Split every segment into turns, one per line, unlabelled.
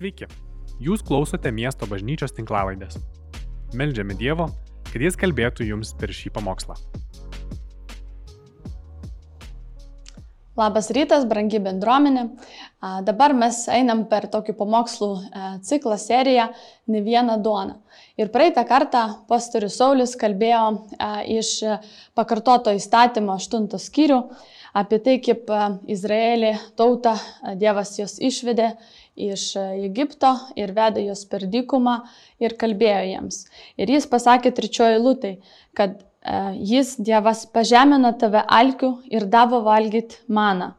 Sveiki, jūs klausote miesto bažnyčios tinklavaidės. Meldžiame Dievo, kad Jis kalbėtų jums per šį pamokslą.
Labas rytas, brangi bendruomenė. Dabar mes einam per tokį pamokslų e, ciklą seriją Ne vieną duoną. Ir praeitą kartą pastorius Saulis kalbėjo e, iš pakartoto įstatymo 8 skyrių apie tai, kaip e, Izraelį tautą Dievas jos išvedė iš Egipto ir vedė juos per dykumą ir kalbėjo jiems. Ir jis pasakė trečioji lūtai, kad e, jis, Dievas, pažemino tave alkiu ir davo valgyti maną,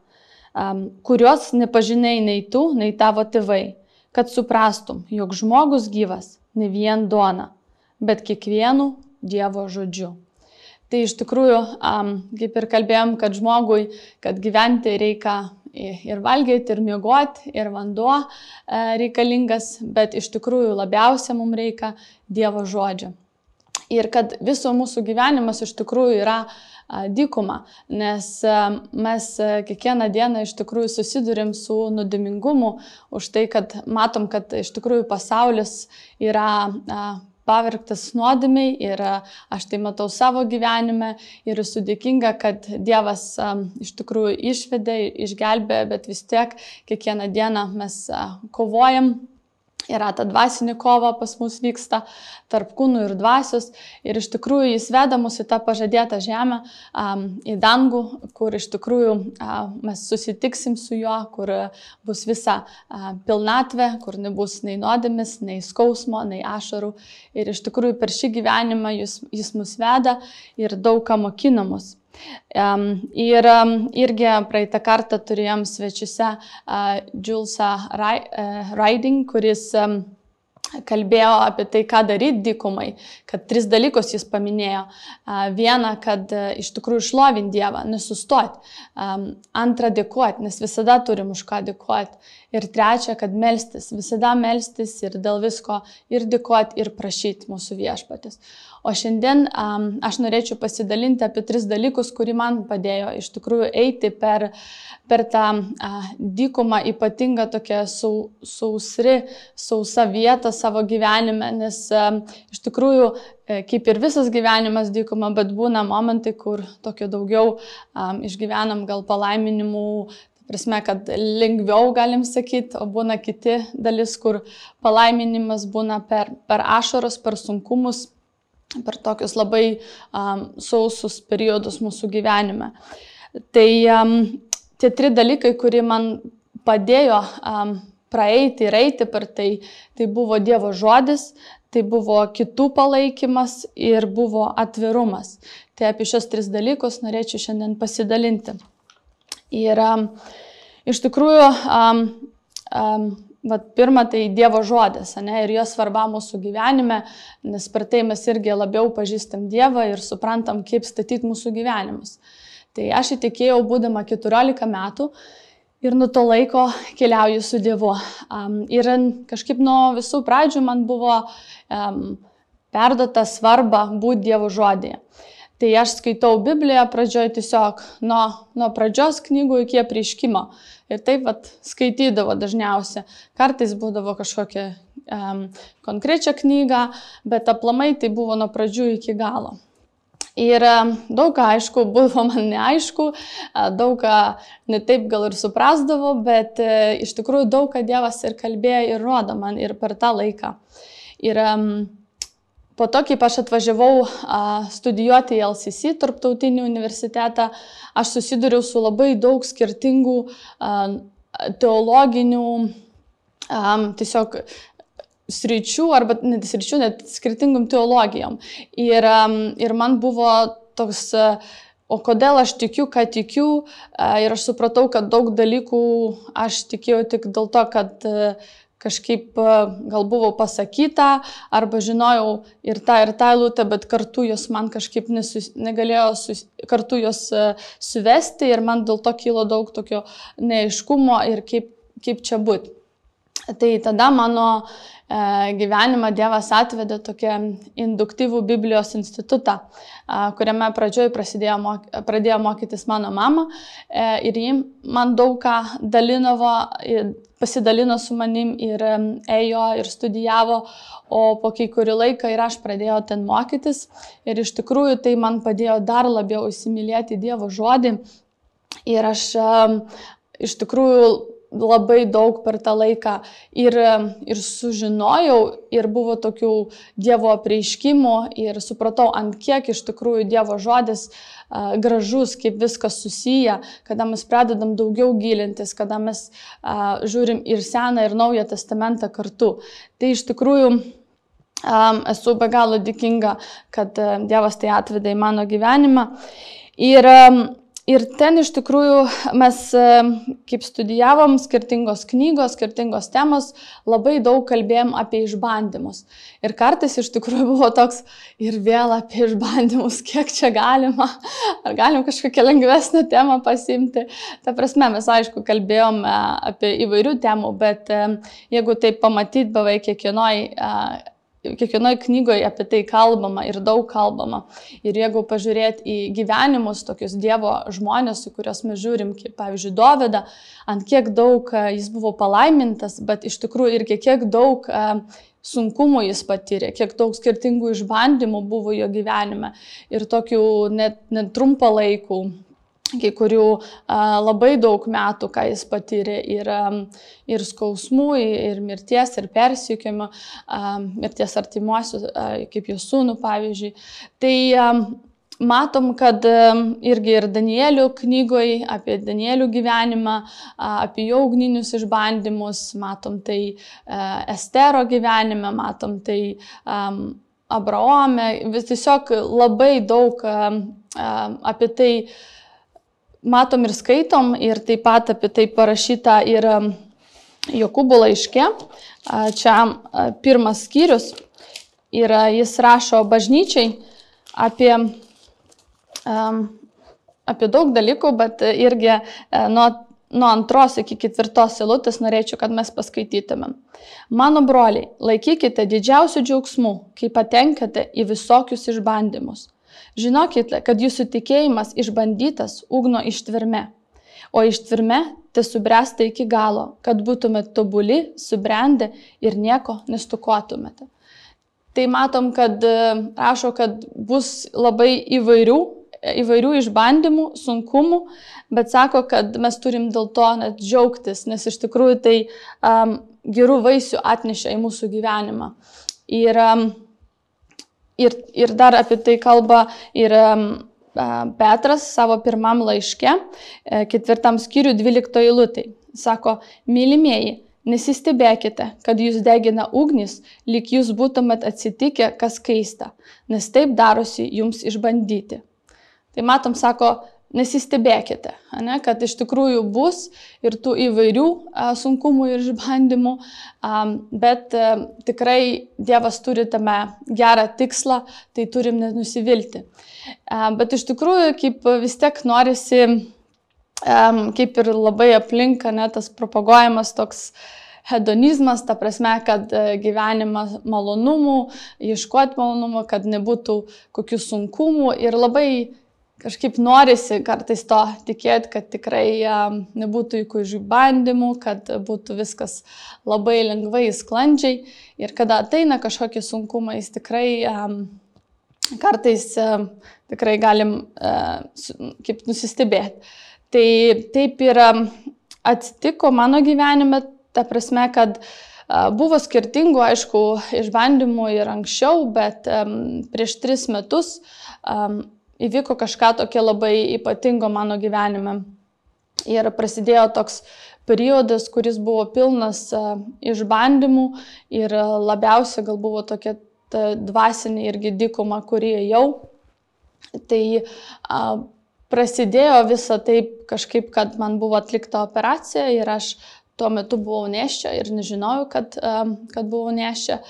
kurios nepažinai nei tu, nei tavo tėvai, kad suprastum, jog žmogus gyvas ne vien duona, bet kiekvienu Dievo žodžiu. Tai iš tikrųjų, kaip ir kalbėjom, kad žmogui, kad gyventi reikia ir valgyti, ir miegoti, ir vanduo e, reikalingas, bet iš tikrųjų labiausia mums reikia Dievo žodžio. Ir kad viso mūsų gyvenimas iš tikrųjų yra dykuma, nes e, mes e, kiekvieną dieną iš tikrųjų susidurim su nudimingumu už tai, kad matom, kad iš tikrųjų pasaulis yra pavirktas nuodėmiai ir aš tai matau savo gyvenime ir esu dėkinga, kad Dievas iš tikrųjų išvedė, išgelbė, bet vis tiek kiekvieną dieną mes kovojam yra ta dvasinė kova pas mus vyksta tarp kūnų ir dvasios. Ir iš tikrųjų jis veda mus į tą pažadėtą žemę, į dangų, kur iš tikrųjų mes susitiksim su juo, kur bus visa pilnatvė, kur nebus nei nuodėmis, nei skausmo, nei ašarų. Ir iš tikrųjų per šį gyvenimą jis, jis mus veda ir daug ką mokina mus. Um, ir irgi praeitą kartą turėjom svečiuose Julesą Riding, kuris um, kalbėjo apie tai, ką daryti dykumai, kad tris dalykus jis paminėjo. Viena, kad iš tikrųjų išlovinti Dievą, nesustoti. Antra, dėkoti, nes visada turim už ką dėkoti. Ir trečia, kad melstis, visada melstis ir dėl visko ir dėkoti, ir prašyti mūsų viešpatis. O šiandien um, aš norėčiau pasidalinti apie tris dalykus, kurie man padėjo iš tikrųjų eiti per, per tą uh, dykumą, ypatingą tokią sau, sausri, sausa vietą savo gyvenime, nes um, iš tikrųjų e, kaip ir visas gyvenimas dykuma, bet būna momentai, kur tokio daugiau um, išgyvenam gal palaiminimų, prasme, kad lengviau galim sakyti, o būna kiti dalis, kur palaiminimas būna per, per ašaros, per sunkumus, per tokius labai um, sausus periodus mūsų gyvenime. Tai um, tie trys dalykai, kurie man padėjo um, praeiti ir eiti per tai, tai buvo Dievo žodis, tai buvo kitų palaikymas ir buvo atvirumas. Tai apie šios tris dalykus norėčiau šiandien pasidalinti. Ir iš tikrųjų um, um, Vat pirma, tai Dievo žodis, ne, ir jo svarba mūsų gyvenime, nes per tai mes irgi labiau pažįstam Dievą ir suprantam, kaip statyti mūsų gyvenimus. Tai aš įtikėjau, būdama 14 metų ir nuo to laiko keliauju su Dievu. Um, ir kažkaip nuo visų pradžių man buvo um, perduota svarba būti Dievo žodėje. Tai aš skaitau Bibliją pradžioj tiesiog nuo, nuo pradžios knygų iki prieškimo. Ir taip vat, skaitydavo dažniausiai. Kartais būdavo kažkokia um, konkrečia knyga, bet aplamai tai buvo nuo pradžių iki galo. Ir daug ką, aišku, buvo man neaišku, daug ką ne taip gal ir suprasdavo, bet e, iš tikrųjų daug ką Dievas ir kalbėjo ir rodo man ir per tą laiką. Ir um, Po to, kaip aš atvažiavau studijuoti į LCC, tarptautinį universitetą, aš susidūriau su labai daug skirtingų teologinių, tiesiog sričių, arba net sričių, net skirtingom teologijom. Ir, ir man buvo toks, o kodėl aš tikiu, ką tikiu, ir aš supratau, kad daug dalykų aš tikėjau tik dėl to, kad kažkaip e, gal buvo pasakyta, arba žinojau ir tą, ir tą eilutę, bet kartu jos man kažkaip nesus, negalėjo sus, kartu jos e, suvesti ir man dėl to kilo daug tokio neaiškumo ir kaip, kaip čia būti. Tai tada mano e, gyvenimą Dievas atvedė tokią induktyvų Biblijos institutą, kuriame pradžioj pradėjo, pradėjo mokytis mano mama e, ir ji man daug ką dalinavo, pasidalino su manim ir ėjo ir studijavo, o po kai kurį laiką ir aš pradėjau ten mokytis. Ir iš tikrųjų tai man padėjo dar labiau įsimylėti Dievo žodį. Ir aš iš tikrųjų labai daug per tą laiką ir, ir sužinojau, ir buvo tokių Dievo apreiškimų, ir supratau, ant kiek iš tikrųjų Dievo žodis uh, gražus, kaip viskas susiję, kada mes pradedam daugiau gilintis, kada mes uh, žiūrim ir Seną, ir Naują testamentą kartu. Tai iš tikrųjų um, esu be galo dėkinga, kad uh, Dievas tai atvedė į mano gyvenimą. Ir um, Ir ten iš tikrųjų mes, e, kaip studijavom, skirtingos knygos, skirtingos temos, labai daug kalbėjom apie išbandymus. Ir kartais iš tikrųjų buvo toks ir vėl apie išbandymus, kiek čia galima, ar galim kažkokią lengvesnę temą pasimti. Ta prasme, mes aišku kalbėjom e, apie įvairių temų, bet e, jeigu tai pamatyt beveik kiekvienoj kiekvienoje knygoje apie tai kalbama ir daug kalbama. Ir jeigu pažiūrėt į gyvenimus, tokius Dievo žmonės, į kuriuos mes žiūrim, kaip pavyzdžiui Doveda, ant kiek daug e, jis buvo palaimintas, bet iš tikrųjų irgi kiek daug e, sunkumų jis patyrė, kiek daug skirtingų išbandymų buvo jo gyvenime ir tokių net, net trumpą laikų kai kurių labai daug metų, ką jis patyrė ir, ir skausmų, ir mirties, ir persikėjimo, mirties artimuosius, kaip jo sūnų pavyzdžiui. Tai matom, kad irgi ir Danielių knygoje apie Danielių gyvenimą, apie jo ugninius išbandymus, matom tai Estero gyvenime, matom tai Abraome, vis tiesiog labai daug apie tai matom ir skaitom ir taip pat apie tai parašyta ir um, Jokūbo laiške. Čia pirmas skyrius ir jis rašo bažnyčiai apie, um, apie daug dalykų, bet irgi nuo, nuo antros iki ketvirtos eilutės norėčiau, kad mes paskaitytumėm. Mano broliai, laikykite didžiausių džiaugsmų, kai patenkate į visokius išbandymus Žinokite, kad jūsų tikėjimas išbandytas ugno ištvirme, o ištvirme te subręsta iki galo, kad būtumėte tobuli, subrendę ir nieko nestukotumėte. Tai matom, kad e, rašo, kad bus labai įvairių, įvairių išbandymų, sunkumų, bet sako, kad mes turim dėl to net džiaugtis, nes iš tikrųjų tai um, gerų vaisių atneša į mūsų gyvenimą. Ir um, Ir, ir dar apie tai kalba ir Petras savo pirmam laiške, e, ketvirtam skyriui, dvyliktoji eilutė. Sako, mylimieji, nesistebėkite, kad jūs degina ugnis, lyg jūs būtumėt atsitikę kas keista, nes taip darosi jums išbandyti. Tai matom, sako, nesistebėkite, ne, kad iš tikrųjų bus ir tų įvairių a, sunkumų ir išbandymų, a, bet a, tikrai Dievas turi tame gerą tikslą, tai turim nenusivilti. A, bet iš tikrųjų, kaip vis tiek norisi, a, kaip ir labai aplinka, ne, tas propaguojamas toks hedonizmas, ta prasme, kad gyvenimas malonumų, ieškoti malonumų, kad nebūtų kokių sunkumų ir labai kažkaip norisi kartais to tikėti, kad tikrai nebūtų jokių išbandymų, kad būtų viskas labai lengvai, sklandžiai. Ir kada ateina kažkokie sunkumai, jis tikrai kartais tikrai galim kaip nusistebėti. Tai taip ir atsitiko mano gyvenime, ta prasme, kad uh, Buvo skirtingų, aišku, išbandymų ir anksčiau, bet um, prieš tris metus um, įvyko kažką tokio labai ypatingo mano gyvenime. Ir prasidėjo toks periodas, kuris buvo pilnas išbandymų ir labiausia gal buvo tokia dvasinė irgi dykuma, kurie jau. Tai a, prasidėjo visa taip kažkaip, kad man buvo atlikta operacija ir aš tuo metu buvau neščia ir nežinojau, kad, a, kad buvau neščia.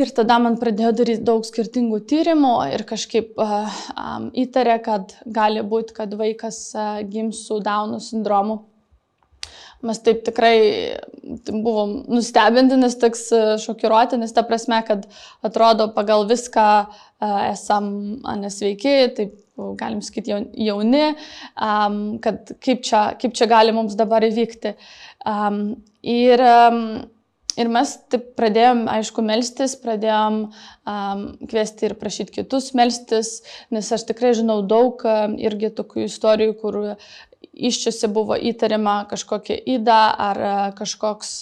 Ir tada man pradėjo daryti daug skirtingų tyrimų ir kažkaip uh, um, įtarė, kad gali būti, kad vaikas uh, gims su Daunų sindromu. mes taip tikrai buvom nustebinti, nes toks šokiruoti, nes ta prasme, kad atrodo pagal viską esam nesveiki, taip galim sakyti jauni, kad kaip čia, kaip čia gali mums dabar įvykti. Ir Ir mes taip pradėjom, aišku, melstis, pradėjom um, kviesti ir prašyti kitus melstis, nes aš tikrai žinau daug irgi tokių istorijų, kur iščiose buvo įtariama kažkokia įda ar kažkoks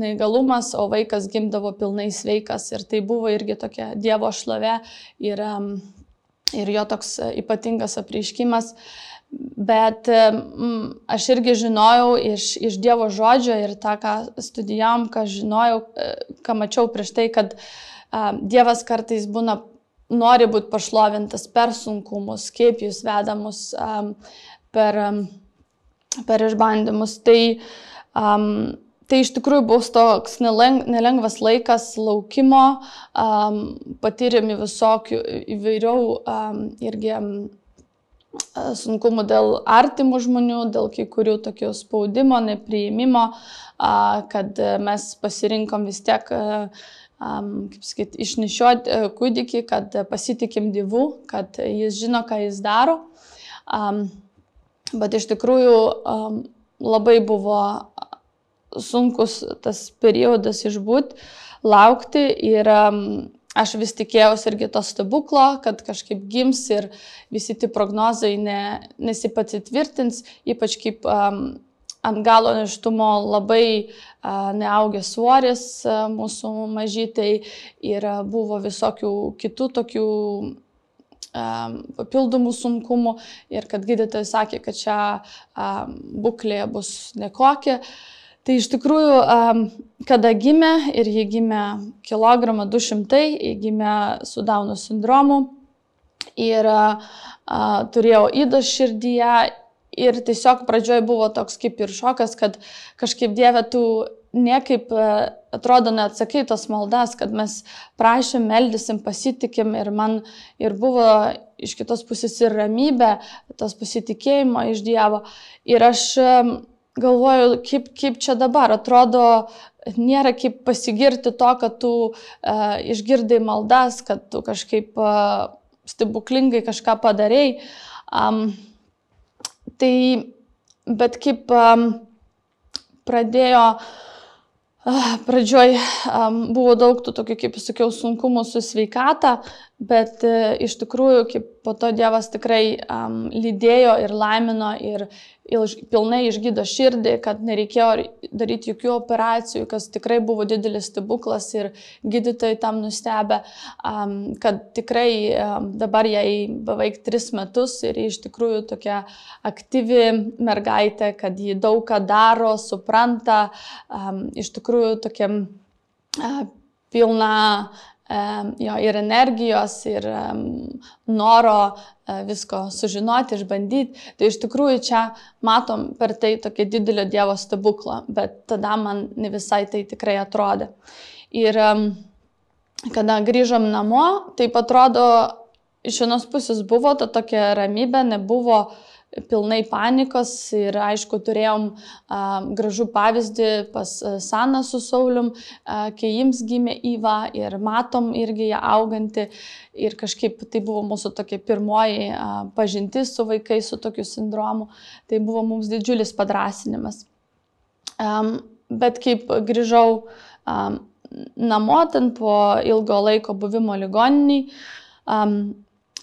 neįgalumas, o vaikas gimdavo pilnai sveikas. Ir tai buvo irgi tokia Dievo šlovė ir, ir jo toks ypatingas apreiškimas. Uh, Bet aš irgi žinojau iš, iš Dievo žodžio ir tą, ką studijavom, ką žinojau, e, ką mačiau prieš tai, kad Dievas kartais būna, nori būti pašlovintas per sunkumus, kaip jūs vedamus per, per išbandymus. Tai, tai iš tikrųjų buvo toks nelengvas laikas laukimo, patyrėme visokių įvairių irgi sunkumų dėl artimų žmonių, dėl kai kurių tokių spaudimo, nepriimimo, kad mes pasirinkom vis tiek, kaip sakyti, išnešioti kūdikį, kad pasitikim dievų, kad jis žino, ką jis daro. Bet iš tikrųjų labai buvo sunkus tas periodas išbūti, laukti ir aš vis tikėjausi irgi to stebuklo, kad kažkaip gims ir visi tie prognozai ne, nesipatvirtins, ypač kaip um, ant galo neštumo labai uh, neaugęs svoris uh, mūsų mažytai ir uh, buvo visokių kitų tokių papildomų sunkumų ir kad gydytojai sakė, kad čia būklė bus nekokia. Tai iš tikrųjų, kada gimė ir jie gimė kilogramą 200, jie gimė su Dauno sindromu ir turėjau įdos širdyje ir tiesiog pradžioje buvo toks kaip ir šokas, kad kažkaip Dieve tu niekaip atrodo neatsakai tos maldas, kad mes prašym, meldysim, pasitikim ir man ir buvo iš kitos pusės ir ramybė, tos pasitikėjimo iš Dievo. Ir aš galvoju, kaip, kaip čia dabar atrodo, nėra kaip pasigirti to, kad tu uh, išgirdai maldas, kad tu kažkaip uh, stebuklingai kažką padarėjai. Um, tai, bet kaip um, pradėjo uh, Pradžioj um, buvo daug tų tokių, kaip sakiau, sunkumų su sveikata, bet uh, iš tikrųjų, kaip po to Dievas tikrai um, lydėjo ir laimino ir, pilnai išgydo širdį, kad nereikėjo daryti jokių operacijų, kas tikrai buvo didelis stebuklas ir gydytojai tam nustebė, kad tikrai dabar jai beveik tris metus ir iš tikrųjų tokia aktyvi mergaitė, kad ji daug ką daro, supranta, iš tikrųjų tokia pilna jo ir energijos, ir noro e, visko sužinoti, išbandyti. Tai iš tikrųjų čia matom per tai tokį didelio Dievo stebuklą, bet tada man ne visai tai tikrai atrodė. Ir kada grįžom namo, taip atrodo, iš vienos pusės buvo ta tokia ramybė, nebuvo uh, pilnai panikos ir aišku turėjom a, gražų pavyzdį pas Saną su Saulium, a, kai jiems gimė Įva ir matom irgi ją auganti ir kažkaip tai buvo mūsų tokia pirmoji a, pažintis su vaikais su tokiu sindromu, tai buvo mums didžiulis padrasinimas. A, bet kaip grįžau a, namo ten po ilgo laiko buvimo ligoniniai, um,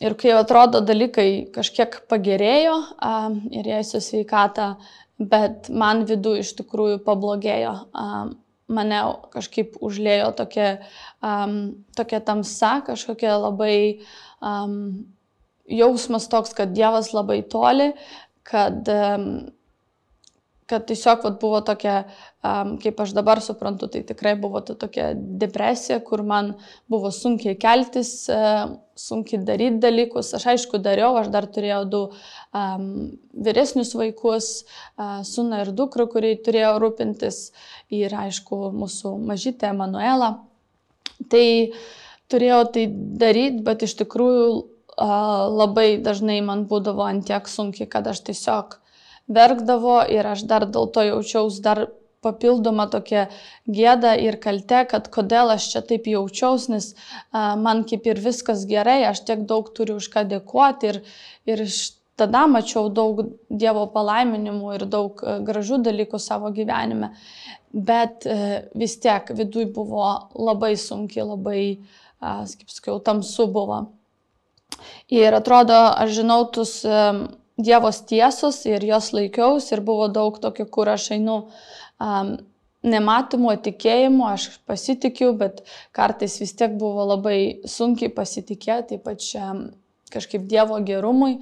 Ir kai atrodo dalykai kažkiek pagerėjo a, ir jai su sveikata, bet man vidų iš tikrųjų pablogėjo. A, mane kažkaip užlėjo tokia, um, tokia tamsa, kažkokia labai um, jausmas toks, kad Dievas labai toli, kad um, kad tiesiog vat, buvo tokia, um, kaip aš dabar suprantu, tai tikrai buvo ta tokia depresija, kur man buvo sunkiai keltis, uh, sunkiai daryti dalykus. Aš aišku dariau, aš dar turėjau du um, vyresnius vaikus, uh, sūną ir dukrą, kuriai turėjau rūpintis ir aišku mūsų mažytę Emanuelą. Tai turėjau tai daryti, bet iš tikrųjų uh, labai dažnai man būdavo antiek sunkiai, kad aš tiesiog verkdavo ir aš dar dėl to jaučiausi dar papildoma tokia gėda ir kalte, kad kodėl aš čia taip jaučiausi, nes a, man kaip ir viskas gerai, aš tiek daug turiu už ką dėkoti ir, ir tada mačiau daug Dievo palaiminimų ir daug gražių dalykų savo gyvenime, bet vis tiek vidui buvo labai sunki, labai, kaip sakiau, tamsu buvo. Ir atrodo, aš žinau tus Dievos tiesus ir jos laikiaus ir buvo daug tokio, kur aš einu um, nematomo tikėjimo, aš pasitikiu, bet kartais vis tiek buvo labai sunkiai pasitikėti, ypač um, kažkaip Dievo gerumui,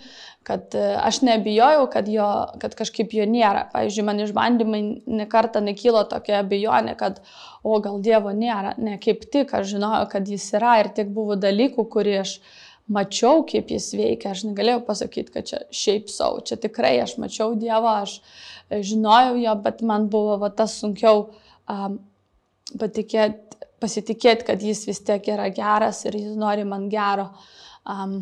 kad uh, aš nebijojau, kad, jo, kad kažkaip jo nėra. Pavyzdžiui, man išbandymai nekarta nekylo tokia abejonė, kad o gal Dievo nėra. Ne, kaip tik aš žinojau, kad jis yra ir tiek buvo dalykų, kurie aš mačiau, kaip jis veikia, aš negalėjau pasakyti, kad čia šiaip savo, čia tikrai aš mačiau Dievą, aš e, žinojau jo, bet man buvo va, tas sunkiau um, patikėti, pasitikėti, kad jis vis tiek yra geras ir jis nori man gero. Um,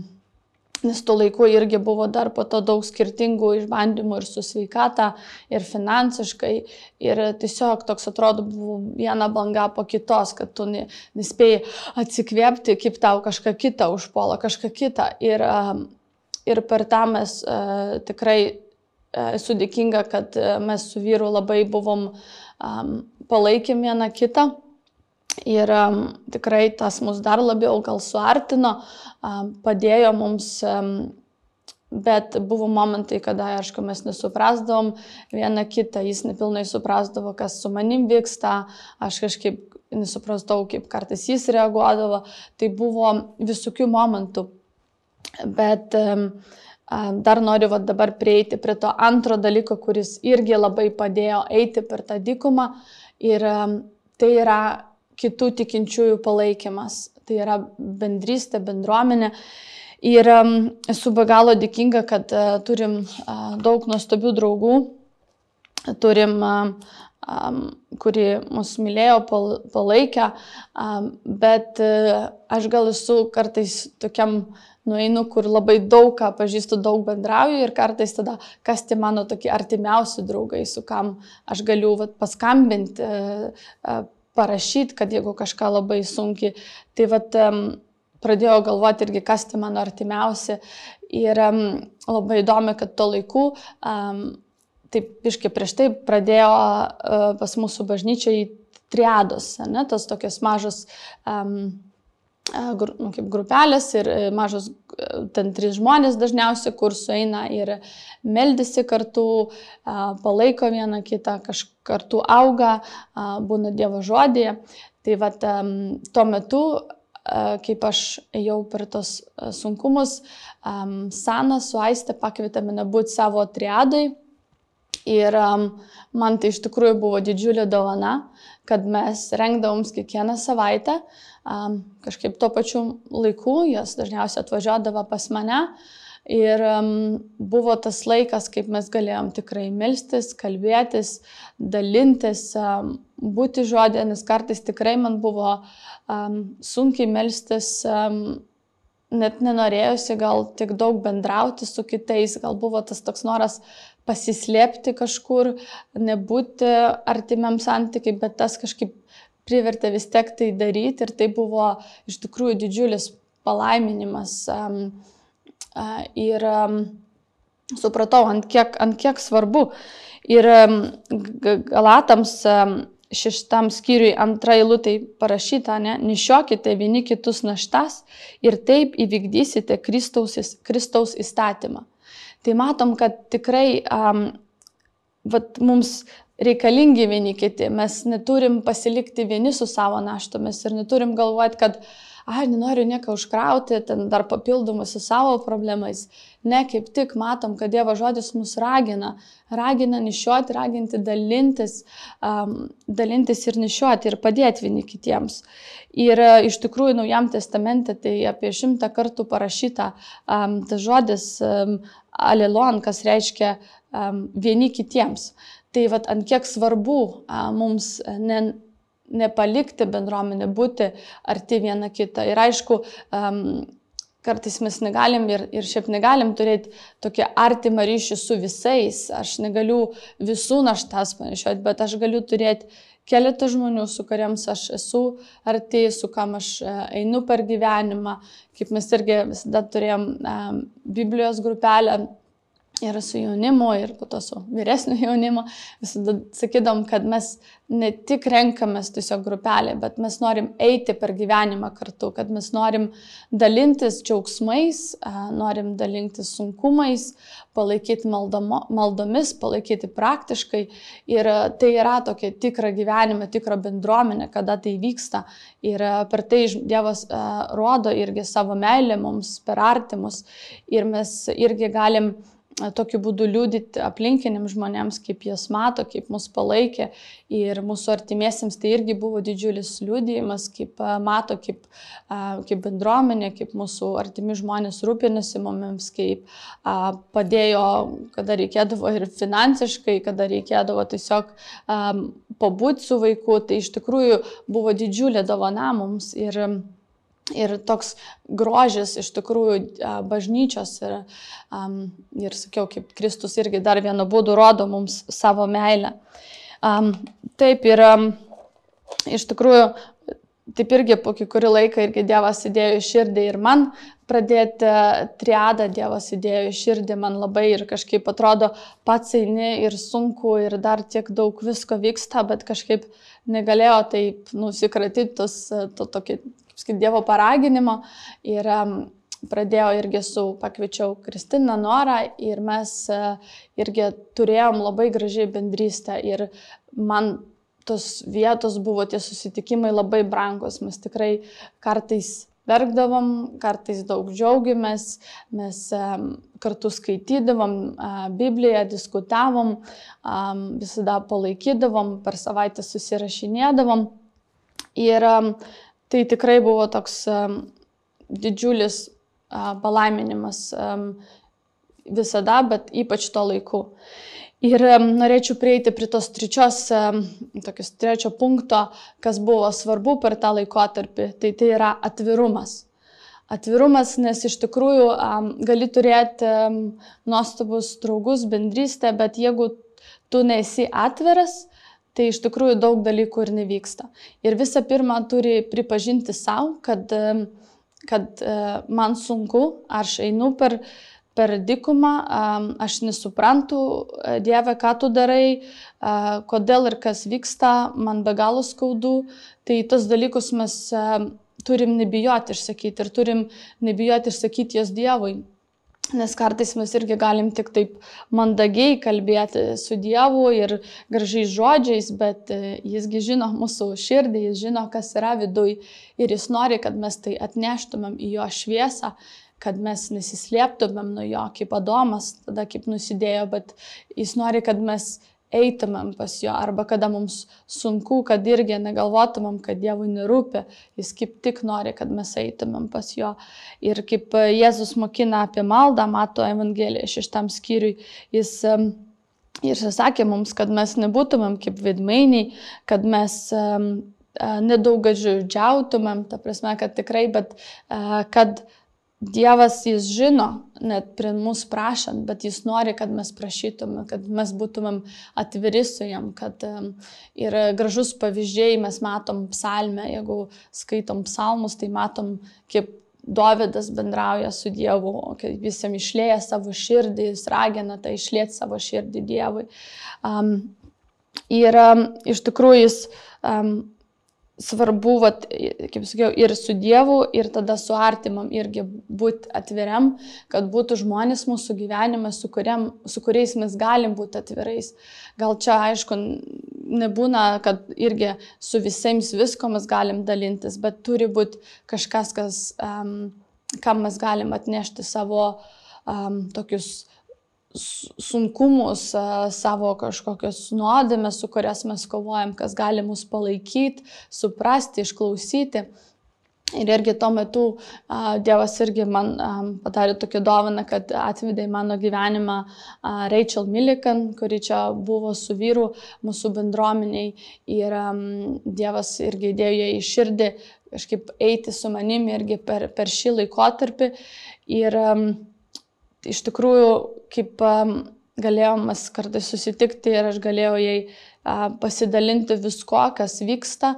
nes tuo laiku irgi buvo dar po to daug skirtingų išbandymų ir su sveikata, ir finansiškai, ir tiesiog toks atrodo buvo viena banga po kitos, kad tu nespėjai atsikvėpti, kaip tau kažką kitą užpuola, kažką kitą. Ir, ir per tą mes tikrai esu dėkinga, kad mes su vyru labai buvom palaikėm vieną kitą. Ir tikrai tas mus dar labiau gal suartino, padėjo mums, um, bet buvo momentai, kada, aišku, mes nesuprasdavom vieną kitą, jis nepilnai suprasdavo, kas su manim vyksta, aš kažkaip nesuprasdavau, kaip kartais jis reaguodavo, tai buvo visokių momentų. Bet dar noriu va, dabar prieiti prie to antro dalyko, kuris irgi labai padėjo eiti per tą dykumą ir tai yra kitų tikinčiųjų palaikymas. Tai yra bendrystė, bendruomenė. Ir um, esu be galo dėkinga, kad uh, turim uh, daug nuostabių draugų, turim, um, kuri mus mylėjo, pal, palaikė, bet aš gal esu kartais tokiam nueinu, kur labai daug ką pažįstu, daug bendrauju ir kartais tada, kas tie mano tokie artimiausi draugai, su kam aš galiu vat, paskambinti, parašyti, kad jeigu kažką labai sunkiai, tai vat, pradėjau galvoti irgi, kas tai mano artimiausi. Ir labai įdomi, kad tuo laiku, taip iškai prieš tai pradėjo uh, pas mūsų bažnyčiai triados, ne, tos tokios mažos um, nu, kaip grupelės ir e, mažos, e, ten trys žmonės dažniausiai, kur sueina ir meldisi kartu, palaiko vieną kitą, kartu auga, būna Dievo žodėje. Tai va, tuo metu, kaip aš ėjau per tos sunkumus, Sana su Aiste pakvietė mane būti savo triadai. Ir um, man tai iš tikrųjų buvo didžiulė dovana, kad mes rengdavom kiekvieną savaitę uh, kažkaip tuo pačiu laiku, jos dažniausiai atvažiuodavo pas mane. Ir um, buvo tas laikas, kaip mes galėjom tikrai melstis, kalbėtis, dalintis, um, būti žodė, nes kartais tikrai man buvo um, sunkiai melstis, um, net nenorėjusi gal tiek daug bendrauti su kitais, gal buvo tas toks noras pasislėpti kažkur, nebūti artimiam santykiai, bet tas kažkaip privertė vis tiek tai daryti ir tai buvo iš tikrųjų didžiulis palaiminimas. Ir supratau, ant kiek, ant kiek svarbu. Ir Galatams šeštam skyriui antrai lūtai parašyta, ne, nešiokite vieni kitus naštas ir taip įvykdysite Kristaus, Kristaus įstatymą. Tai matom, kad tikrai um, vat, mums reikalingi vieni kiti. Mes neturim pasilikti vieni su savo naštomis ir neturim galvoti, kad, ai, nenoriu nieko užkrauti, ten dar papildomai su savo problemais. Ne, kaip tik matom, kad Dievo žodis mus ragina. Ragina nišiuoti, raginti dalintis, um, dalintis ir nišiuoti ir padėti vieni kitiems. Ir uh, iš tikrųjų Naujam testamente tai apie šimtą kartų parašyta um, tas žodis um, alelon, kas reiškia um, vieni kitiems. Tai vat, ant kiek svarbu a, mums ne, nepalikti bendruomenę, būti arti viena kita. Ir aišku, um, kartais mes negalim ir, ir šiaip negalim turėti tokį artimą ryšį su visais. Aš negaliu visų naštas panešioti, bet aš galiu turėti keletą žmonių, su kuriems aš esu arti, su kam aš e, einu per gyvenimą. Kaip mes irgi visada turėjom um, Biblijos grupelę ir su jaunimu, ir po to su vyresniu jaunimu, visada sakydom, kad mes ne tik renkamės tiesiog grupelė, bet mes norim eiti per gyvenimą kartu, kad mes norim dalintis džiaugsmais, norim dalintis sunkumais, palaikyti maldomo, maldomis, palaikyti praktiškai. Ir tai yra tokia tikra gyvenime, tikra bendruomenė, kada tai vyksta. Ir per tai Dievas rodo irgi savo meilę mums per artimus. Ir mes irgi galim tokiu būdu liūdyti aplinkiniams žmonėms, kaip jas mato, kaip mus palaikė. Ir mūsų artimiesiems tai irgi buvo didžiulis liūdėjimas, kaip mato, kaip, kaip bendruomenė, kaip mūsų artimi žmonės rūpinasi mumis, kaip padėjo, kada reikėdavo ir finansiškai, kada reikėdavo tiesiog pabūti su vaiku. Tai iš tikrųjų buvo didžiulė dovana mums. Ir, Ir toks grožis iš tikrųjų bažnyčios ir, um, ir sakiau, kaip Kristus irgi dar vienu būdu rodo mums savo meilę. Um, taip ir um, iš tikrųjų, taip irgi po kurį laiką irgi Dievas įdėjo į širdį ir man pradėti triadą Dievas įdėjo į širdį, man labai ir kažkaip atrodo pats eini ir sunku ir dar tiek daug visko vyksta, bet kažkaip negalėjo taip nusikratyti tos, to tokį kaip Dievo paraginimo. Ir pradėjau irgi su, pakviečiau Kristiną Norą ir mes uh, irgi turėjom labai gražiai bendrystę. Ir man tos vietos buvo tie susitikimai labai brangus. Mes tikrai kartais verkdavom, kartais daug džiaugiamės, mes kartu skaitydavom uh, Bibliją, diskutavom, visada palaikydavom, per savaitę susirašinėdavom. Ir Tai tikrai buvo toks didžiulis palaiminimas visada, bet ypač to laiku. Ir norėčiau prieiti prie tos trečios, tokios trečio punkto, kas buvo svarbu per tą laikotarpį. Tai tai yra atvirumas. Atvirumas, nes iš tikrųjų gali turėti nuostabus draugus, bendrystę, bet jeigu tu nesi atviras, tai iš tikrųjų daug dalykų ir nevyksta. Ir visą pirma, turi pripažinti savo, kad, kad e, man sunku, aš einu per, per dikumą, aš nesuprantu, e, Dieve, ką tu darai, kodėl ir kas vyksta, man be galo skaudu. Tai tos dalykus mes turim nebijoti išsakyti ir turim nebijoti išsakyti jas Dievui. Nes kartais mes irgi galim tik taip mandagiai kalbėti su Dievu ir gražiais žodžiais, bet e, Jisgi žino mūsų širdį, Jis žino, kas yra viduj ir Jis nori, kad mes tai atneštumėm į Jo šviesą, kad mes nesislėptumėm nuo Jo kaip Adomas, tada kaip nusidėjo, bet Jis nori, kad mes eitumėm pas jo, arba kada mums sunku, kad irgi negalvotumėm, kad Dievui nerūpi, jis kaip tik nori, kad mes eitumėm pas jo. Ir kaip Jėzus mokina apie maldą, mato Evangeliją šeštam skyriui, jis Ir sakė mums, kad mes nebūtumėm kaip vidmainiai, kad mes um, nedaug džiautumėm, ta prasme, kad tikrai, bet uh, kad uh, Dievas jis žino, net prie mūsų prašant, bet jis nori, kad mes prašytume, kad mes būtumėm atviri su jam, kad ir gražus pavyzdžiai mes matom psalmę, jeigu skaitom psalmus, tai matom, kaip Dovydas bendrauja su Dievu, kai jis jam išlėja savo širdį, jis ragina tai išlėti savo širdį Dievui. Um, ir um, iš tikrųjų jis um, svarbu, vat, kaip sakiau, ir su Dievu, ir tada su artimam irgi būti atviriam, kad būtų žmonės mūsų gyvenime, su, kuriam, su kuriais mes galim būti atvirais. Gal čia, aišku, nebūna, kad irgi su visiems visko mes galim dalintis, bet turi būti kažkas, kas, um, kam mes galim atnešti savo um, tokius sunkumus, savo kažkokios nuodėmės, su kurias mes kovojam, kas gali mus palaikyti, suprasti, išklausyti. Ir irgi tuo metu a, Dievas irgi man a, padarė tokią dovaną, kad atvedė į mano gyvenimą a, Rachel Millikan, kuri čia buvo su vyru mūsų bendruomeniai. Ir a, Dievas irgi įdėjo ją į širdį kažkaip eiti su manimi irgi per, per šį laikotarpį. Ir a, iš tikrųjų, kaip galėjom mes kartais susitikti ir aš galėjau jai pasidalinti visko, kas vyksta.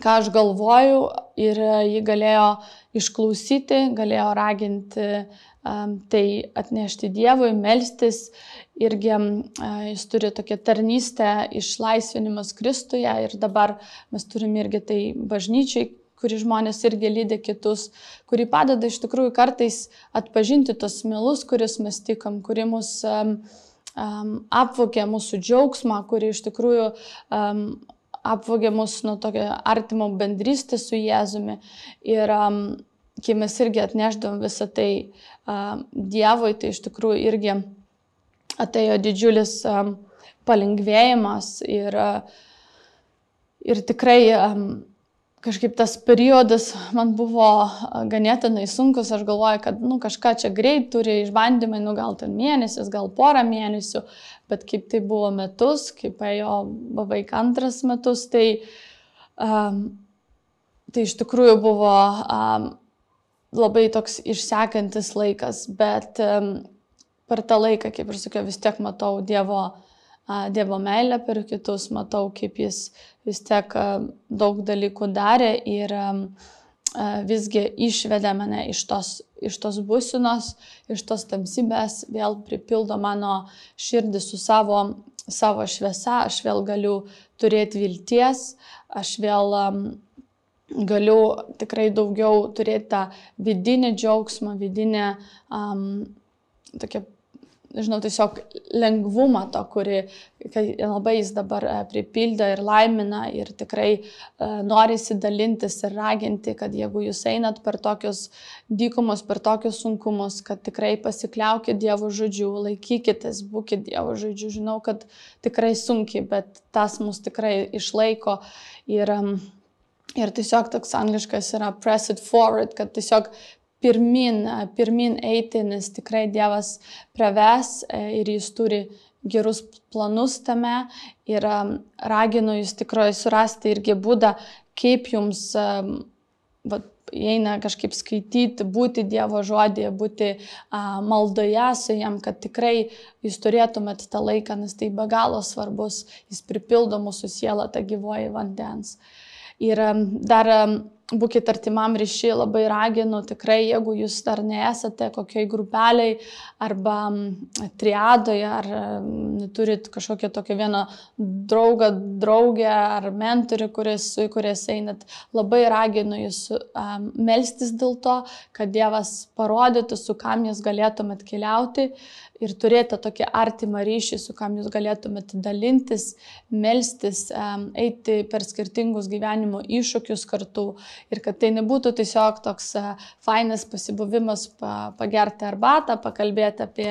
Ką aš galvoju ir ji galėjo išklausyti, galėjo raginti tai atnešti Dievui, melstis. Irgi jis turi tokią tarnystę išlaisvinimas Kristuje ir dabar mes turime irgi tai bažnyčiai, kuri žmonės irgi lydė kitus, kuri padeda iš tikrųjų kartais atpažinti tos melus, kuris mes tikam, kuri mus um, um, apvokė mūsų džiaugsmą, kuri iš tikrųjų um, apvogė mus nuo tokio artimo bendrystė su Jėzumi. Ir um, kai mes irgi atneždavom visą tai um, Dievui, tai iš tikrųjų irgi atėjo didžiulis um, palengvėjimas ir, uh, ir tikrai um, kažkaip tas periodas man buvo ganėtinai sunkus, aš galvoju, kad nu, kažką čia greit turi išbandymai, nu gal ten mėnesis, gal porą mėnesių, bet kaip tai buvo metus, kaip ėjo beveik antras metus, tai, um, tai iš tikrųjų buvo um, labai toks išsekantis laikas, bet um, per tą laiką, kaip ir sakiau, vis tiek matau Dievo uh, Dievo meilę per kitus, matau, kaip jis vis tiek daug dalykų darė ir visgi išvedė mane iš tos, iš tos būsinos, iš tos tamsybės, vėl pripildo mano širdį su savo, savo šviesa, aš vėl galiu turėti vilties, aš vėl galiu tikrai daugiau turėti tą vidinį džiaugsmą, vidinę um, tokią žinau, tiesiog lengvumą to, kurį labai jis dabar e, pripildo ir laimina ir tikrai uh, norisi dalintis ir raginti, kad jeigu jūs einat per tokius dykumus, per tokius sunkumus, kad tikrai pasikliaukit Dievo žodžiu, laikykitės, būkite Dievo žodžiu. Žinau, kad tikrai sunkiai, bet tas mus tikrai išlaiko ir um, Ir tiesiog toks angliškas yra press it forward, kad tiesiog pirmin, pirmin eiti, nes tikrai Dievas praves e, ir jis turi gerus planus tame ir raginu jūs tikrai surasti irgi būdą, kaip jums va, eina kažkaip skaityti, būti Dievo žodėje, būti a, maldoje su jam, kad tikrai jūs turėtumėt tą laiką, nes tai be galo svarbus, jis pripildo mūsų sielą tą gyvoji vandens. Ir dar būkite artimam ryšį, labai raginu tikrai, jeigu jūs dar nesate kokioj grupeliai arba triadoje, ar turit kažkokią tokią vieną draugą, draugę ar mentorių, kuris, su kuriais einat, labai raginu jūs um, melstis dėl to, kad Dievas parodytų, su kam jūs galėtumėt keliauti ir turėti tokį artimą ryšį, su kam jūs galėtumėte dalintis, melstis, eiti per skirtingus gyvenimo iššūkius kartu ir kad tai nebūtų tiesiog toks fainas pasibuvimas pagerti arbatą, pakalbėti apie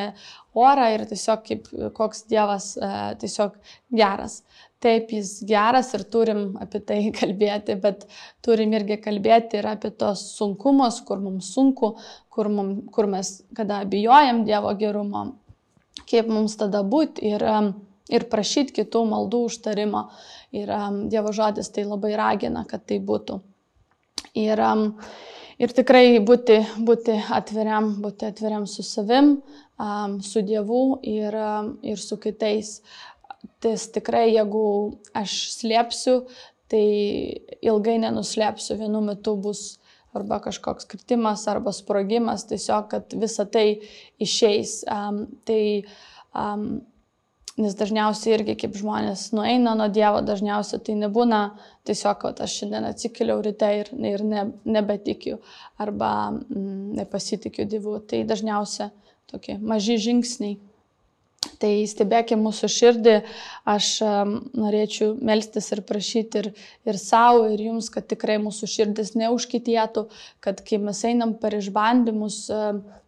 orą ir tiesiog kaip koks Dievas tiesiog geras. Taip, jis geras ir turim apie tai kalbėti, bet turim irgi kalbėti ir apie tos sunkumus, kur mums sunku, kur, mum, kur mes kada bijojam Dievo gerumo, kaip mums tada būti ir, ir prašyti kitų maldų užtarimo. Ir Dievo žodis tai labai ragina, kad tai būtų. Ir, ir tikrai būti, būti atviriam, būti atviriam su savim, su Dievu ir, ir su kitais. Tas tikrai, jeigu aš slėpsiu, tai ilgai nenuslėpsiu, vienu metu bus arba kažkoks kritimas, arba sprogimas, tiesiog, kad visa tai išeis. Um, tai, um, nes dažniausiai irgi kaip žmonės nueina nuo Dievo, dažniausiai tai nebūna tiesiog, kad aš šiandien atsikeliau ryte ir, ir ne, nebetikiu arba mm, nepasitikiu Dievu. Tai dažniausiai tokie maži žingsniai. Tai stebėkime mūsų širdį, aš norėčiau melstis ir prašyti ir, ir savo, ir jums, kad tikrai mūsų širdis neužkitėtų, kad kai mes einam per išbandymus,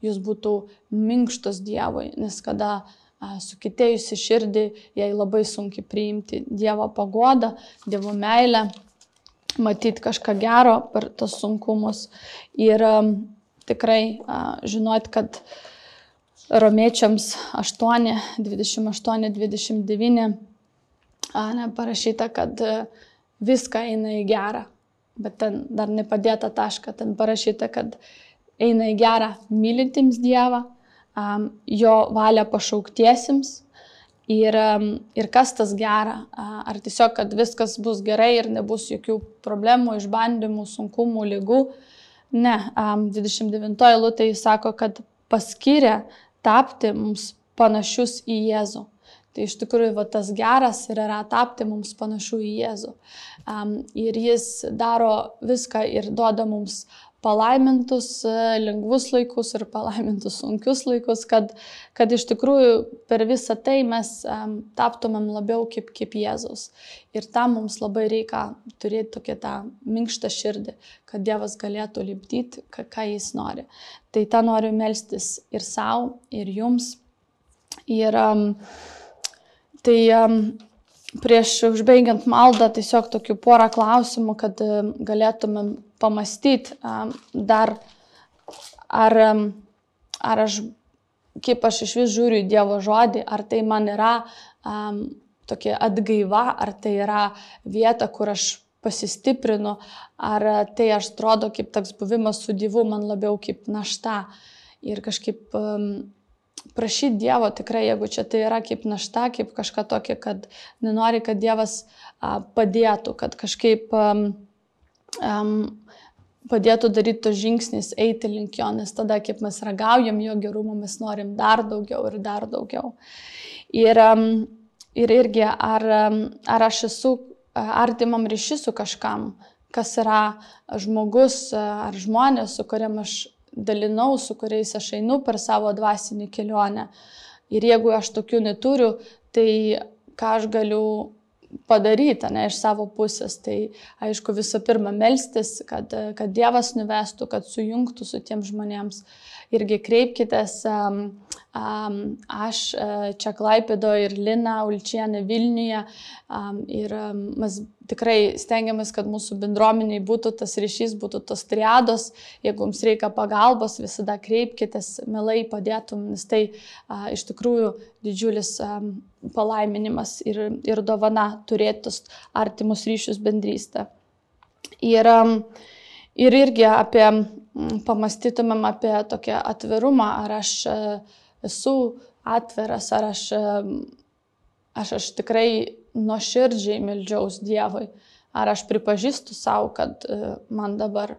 jūs būtų minkštos Dievui, nes kada sukitėjusi širdį, jai labai sunkiai priimti Dievo pagodą, Dievo meilę. matyti kažką gero per tos sunkumus ir tikrai žinot, kad romiečiams 8, 28, 29 ne, parašyta, kad viską eina į gerą, bet ten dar nepadėta taška, ten parašyta, kad eina į gerą mylintiems Dievą, jo valią pašauktiesiems. Ir, ir kas tas gera, ar tiesiog, kad viskas bus gerai ir nebus jokių problemų, išbandymų, sunkumų, lygų. Ne, 29 eilutė jis sako, kad paskyrė tapti mums panašius į Jėzų. Tai iš tikrųjų va, tas geras ir yra tapti mums panašių į Jėzų. Um, ir jis daro viską ir duoda mums palaimintus e, lengvus laikus ir palaimintus sunkius laikus, kad, kad iš tikrųjų per visą tai mes um, taptumėm labiau kaip, kaip Jėzus. Ir tam mums labai reikia turėti tokią tą minkštą širdį, kad Dievas galėtų lipdyti, ką, ką Jis nori. Tai tą noriu melstis ir savo, ir jums. Ir um, tai um, prieš užbaigiant maldą tiesiog tokių porą klausimų, kad galėtumėm pamastyti dar, ar, ar aš, kaip aš iš vis žiūriu į Dievo žodį, ar tai man yra um, tokia atgaiva, ar tai yra vieta, kur aš pasistiprinu, ar tai aš atrodo kaip toks buvimas su Dievu man labiau kaip našta. Ir kažkaip um, prašyti Dievo tikrai, jeigu čia tai yra kaip našta, kaip kažką tokio, kad nenori, kad Dievas a, padėtų, kad kažkaip um, um, padėtų daryti tos žingsnis, eiti link jo, nes tada, kaip mes ragaujam jo gerumo, mes norim dar daugiau ir dar daugiau. Ir, ir irgi, ar, ar aš esu artimam ryšį su kažkam, kas yra žmogus ar žmonės, su kuriam aš dalinau, su kuriais aš einu per savo dvasinį kelionę. Ir jeigu aš tokių neturiu, tai ką aš galiu padaryti ne, iš savo pusės. Tai aišku visų pirma melstis, kad, kad Dievas nuvestų, kad sujungtų su tiem žmonėms. Irgi kreipkitės, um, aš uh, čia Klaipido ir Lina Ulčienė Vilniuje. Ir mes tikrai stengiamės, kad mūsų bendruomeniai būtų tas ryšys, būtų tos triados. Jeigu jums reikia pagalbos, visada kreipkitės, mielai padėtum, nes tai iš tikrųjų didžiulis palaiminimas ir, ir dovana turėtus artimus ryšius bendrystę. Ir, ir irgi apie, pamastytumėm apie tokią atvirumą, ar aš a, esu atviras, ar aš, aš, aš tikrai nuoširdžiai meldžiaus Dievui. Ar aš pripažįstu savo, kad e, man dabar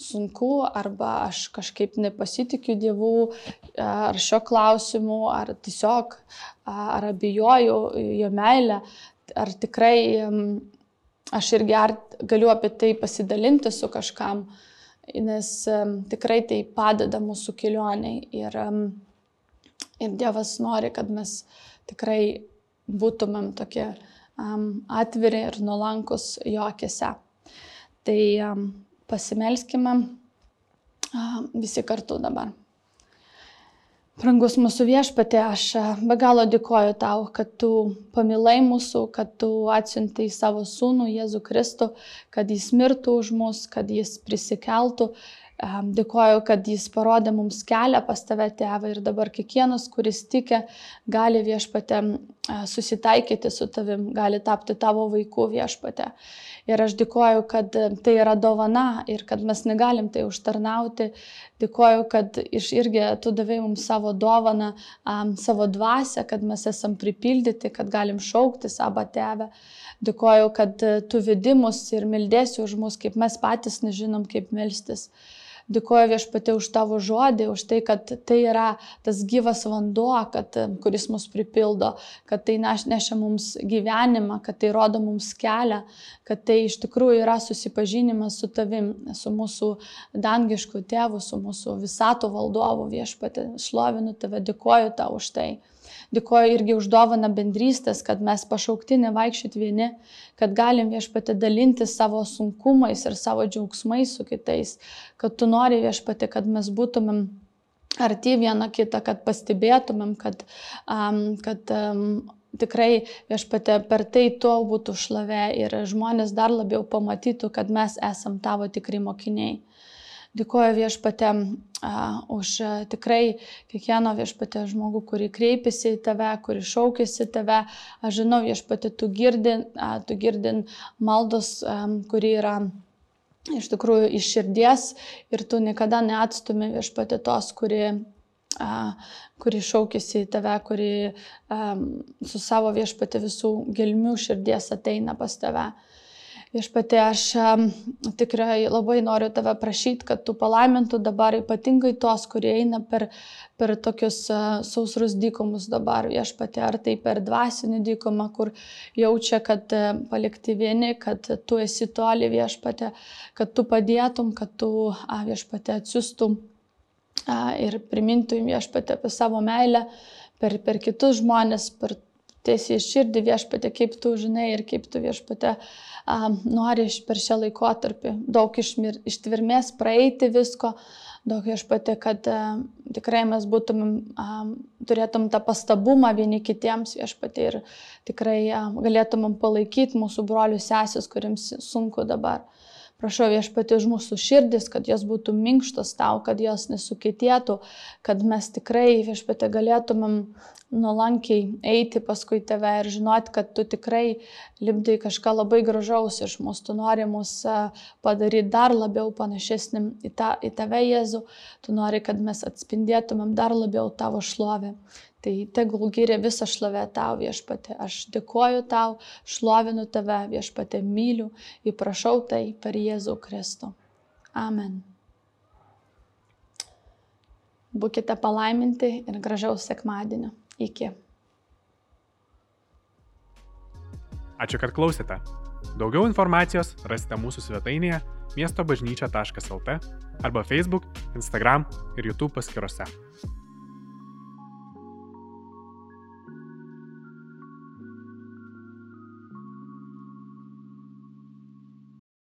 sunku, arba aš kažkaip nepasitikiu Dievu, ar šio klausimu, ar tiesiog, ar abejoju jo meilę, ar tikrai aš irgi ar galiu apie tai pasidalinti su kažkam, nes tikrai tai padeda mūsų kelioniai. Ir, ir Dievas nori, kad mes tikrai būtumėm tokie um, atviri ir nuolankus jo akise. Tai um, pasimelskime um, visi kartu dabar. Brangus mūsų viešpatė, aš be galo dėkoju tau, kad tu pamilai mūsų, kad tu atsiuntai savo sūnų Jėzų Kristų, kad jis mirtų už mus, kad jis prisikeltų Dėkoju, kad jis parodė mums kelią pas tave, tėvą, ir dabar kiekvienas, kuris tikė, gali viešpatė susitaikyti su tavim, gali tapti tavo vaikų viešpatė. Ir aš dėkoju, kad tai yra dovana ir kad mes negalim tai užtarnauti. Dėkoju, kad iš irgi tu davai mums savo dovaną, um, savo dvasę, kad mes esam pripildyti, kad galim šaukti savo tėvę. Dėkoju, kad tu vedimus ir mildėsi už mus, kaip mes patys nežinom, kaip melstis. Dėkuoju viešpatė už tavo žodį, už tai, kad tai yra tas gyvas vanduo, kad, kuris mus pripildo, kad tai nešia mums gyvenimą, kad tai rodo mums kelią, kad tai iš tikrųjų yra susipažinimas su tavim, su mūsų dangišku tėvu, su mūsų visato valdovu viešpatė. Šlovinu tave, dėkuoju tau už tai. Dėkoju irgi už dovaną bendrystės, kad mes pašaukti nevaikščioti vieni, kad galim viešpati dalinti savo sunkumais ir savo džiaugsmais su kitais, kad tu nori viešpati, kad mes būtumėm arti vieną kitą, kad pastebėtumėm, kad, um, kad um, tikrai viešpatė per tai tuo būtų šlovė ir žmonės dar labiau pamatytų, kad mes esam tavo tikri mokiniai. Dėkuoju viešpatė uh, už uh, tikrai kiekvieno viešpatė žmogų, kurį kreipiasi į tave, kurį šaukėsi tave. Aš žinau viešpatė, tu girdin, uh, tu girdin maldos, um, kuri yra iš tikrųjų iš širdies ir tu niekada neatstumi viešpatė tos, kuri kuri šaukėsi į tave, kuri um, su savo viešpatė visų gelmių širdies ateina pas tave. Viešpatė, aš tikrai labai noriu tave prašyti, kad tu palaimintų dabar ypatingai tos, kurie eina per, per tokius uh, sausrus dykumus dabar. Viešpatė, ar tai per dvasinį dykumą, kur jaučia, kad uh, palikti vieni, kad tu esi toli viešpatė, kad tu padėtum, kad tu uh, viešpatė atsiustum ir primintų jums viešpatė apie savo meilę per, per kitus žmonės, per tiesiai širdį viešpatė, kaip tu žinai ir kaip tu viešpatė um, nori per šią laikotarpį daug išmir, ištvirmės praeiti visko, daug viešpatė, kad um, tikrai mes būtumėm, um, turėtum tą pastabumą vieni kitiems viešpatė ir tikrai um, galėtumėm palaikyti mūsų brolių sesės, kuriems sunku dabar. Prašau viešpati už mūsų širdis, kad jos būtų minkštos tau, kad jos nesukėtėtų, kad mes tikrai viešpati galėtumėm nuolankiai eiti paskui tave ir žinoti, kad tu tikrai lipdai kažką labai gražaus iš mūsų, tu nori mus padaryti dar labiau panašesnim į, ta, į tave, Jėzu, tu nori, kad mes atspindėtumėm dar labiau tavo šlovę. Tai tegul gyrė visą šlovę tau viešpatė. Aš dėkoju tau, šlovinu tave viešpatė, myliu, įprašau tai per Jėzų Kristų. Amen. Būkite palaiminti ir gražaus sekmadienio. Iki.
Ačiū, kad klausėte. Daugiau informacijos rasite mūsų svetainėje miestobažnyčia.lt arba Facebook, Instagram ir YouTube paskiruose.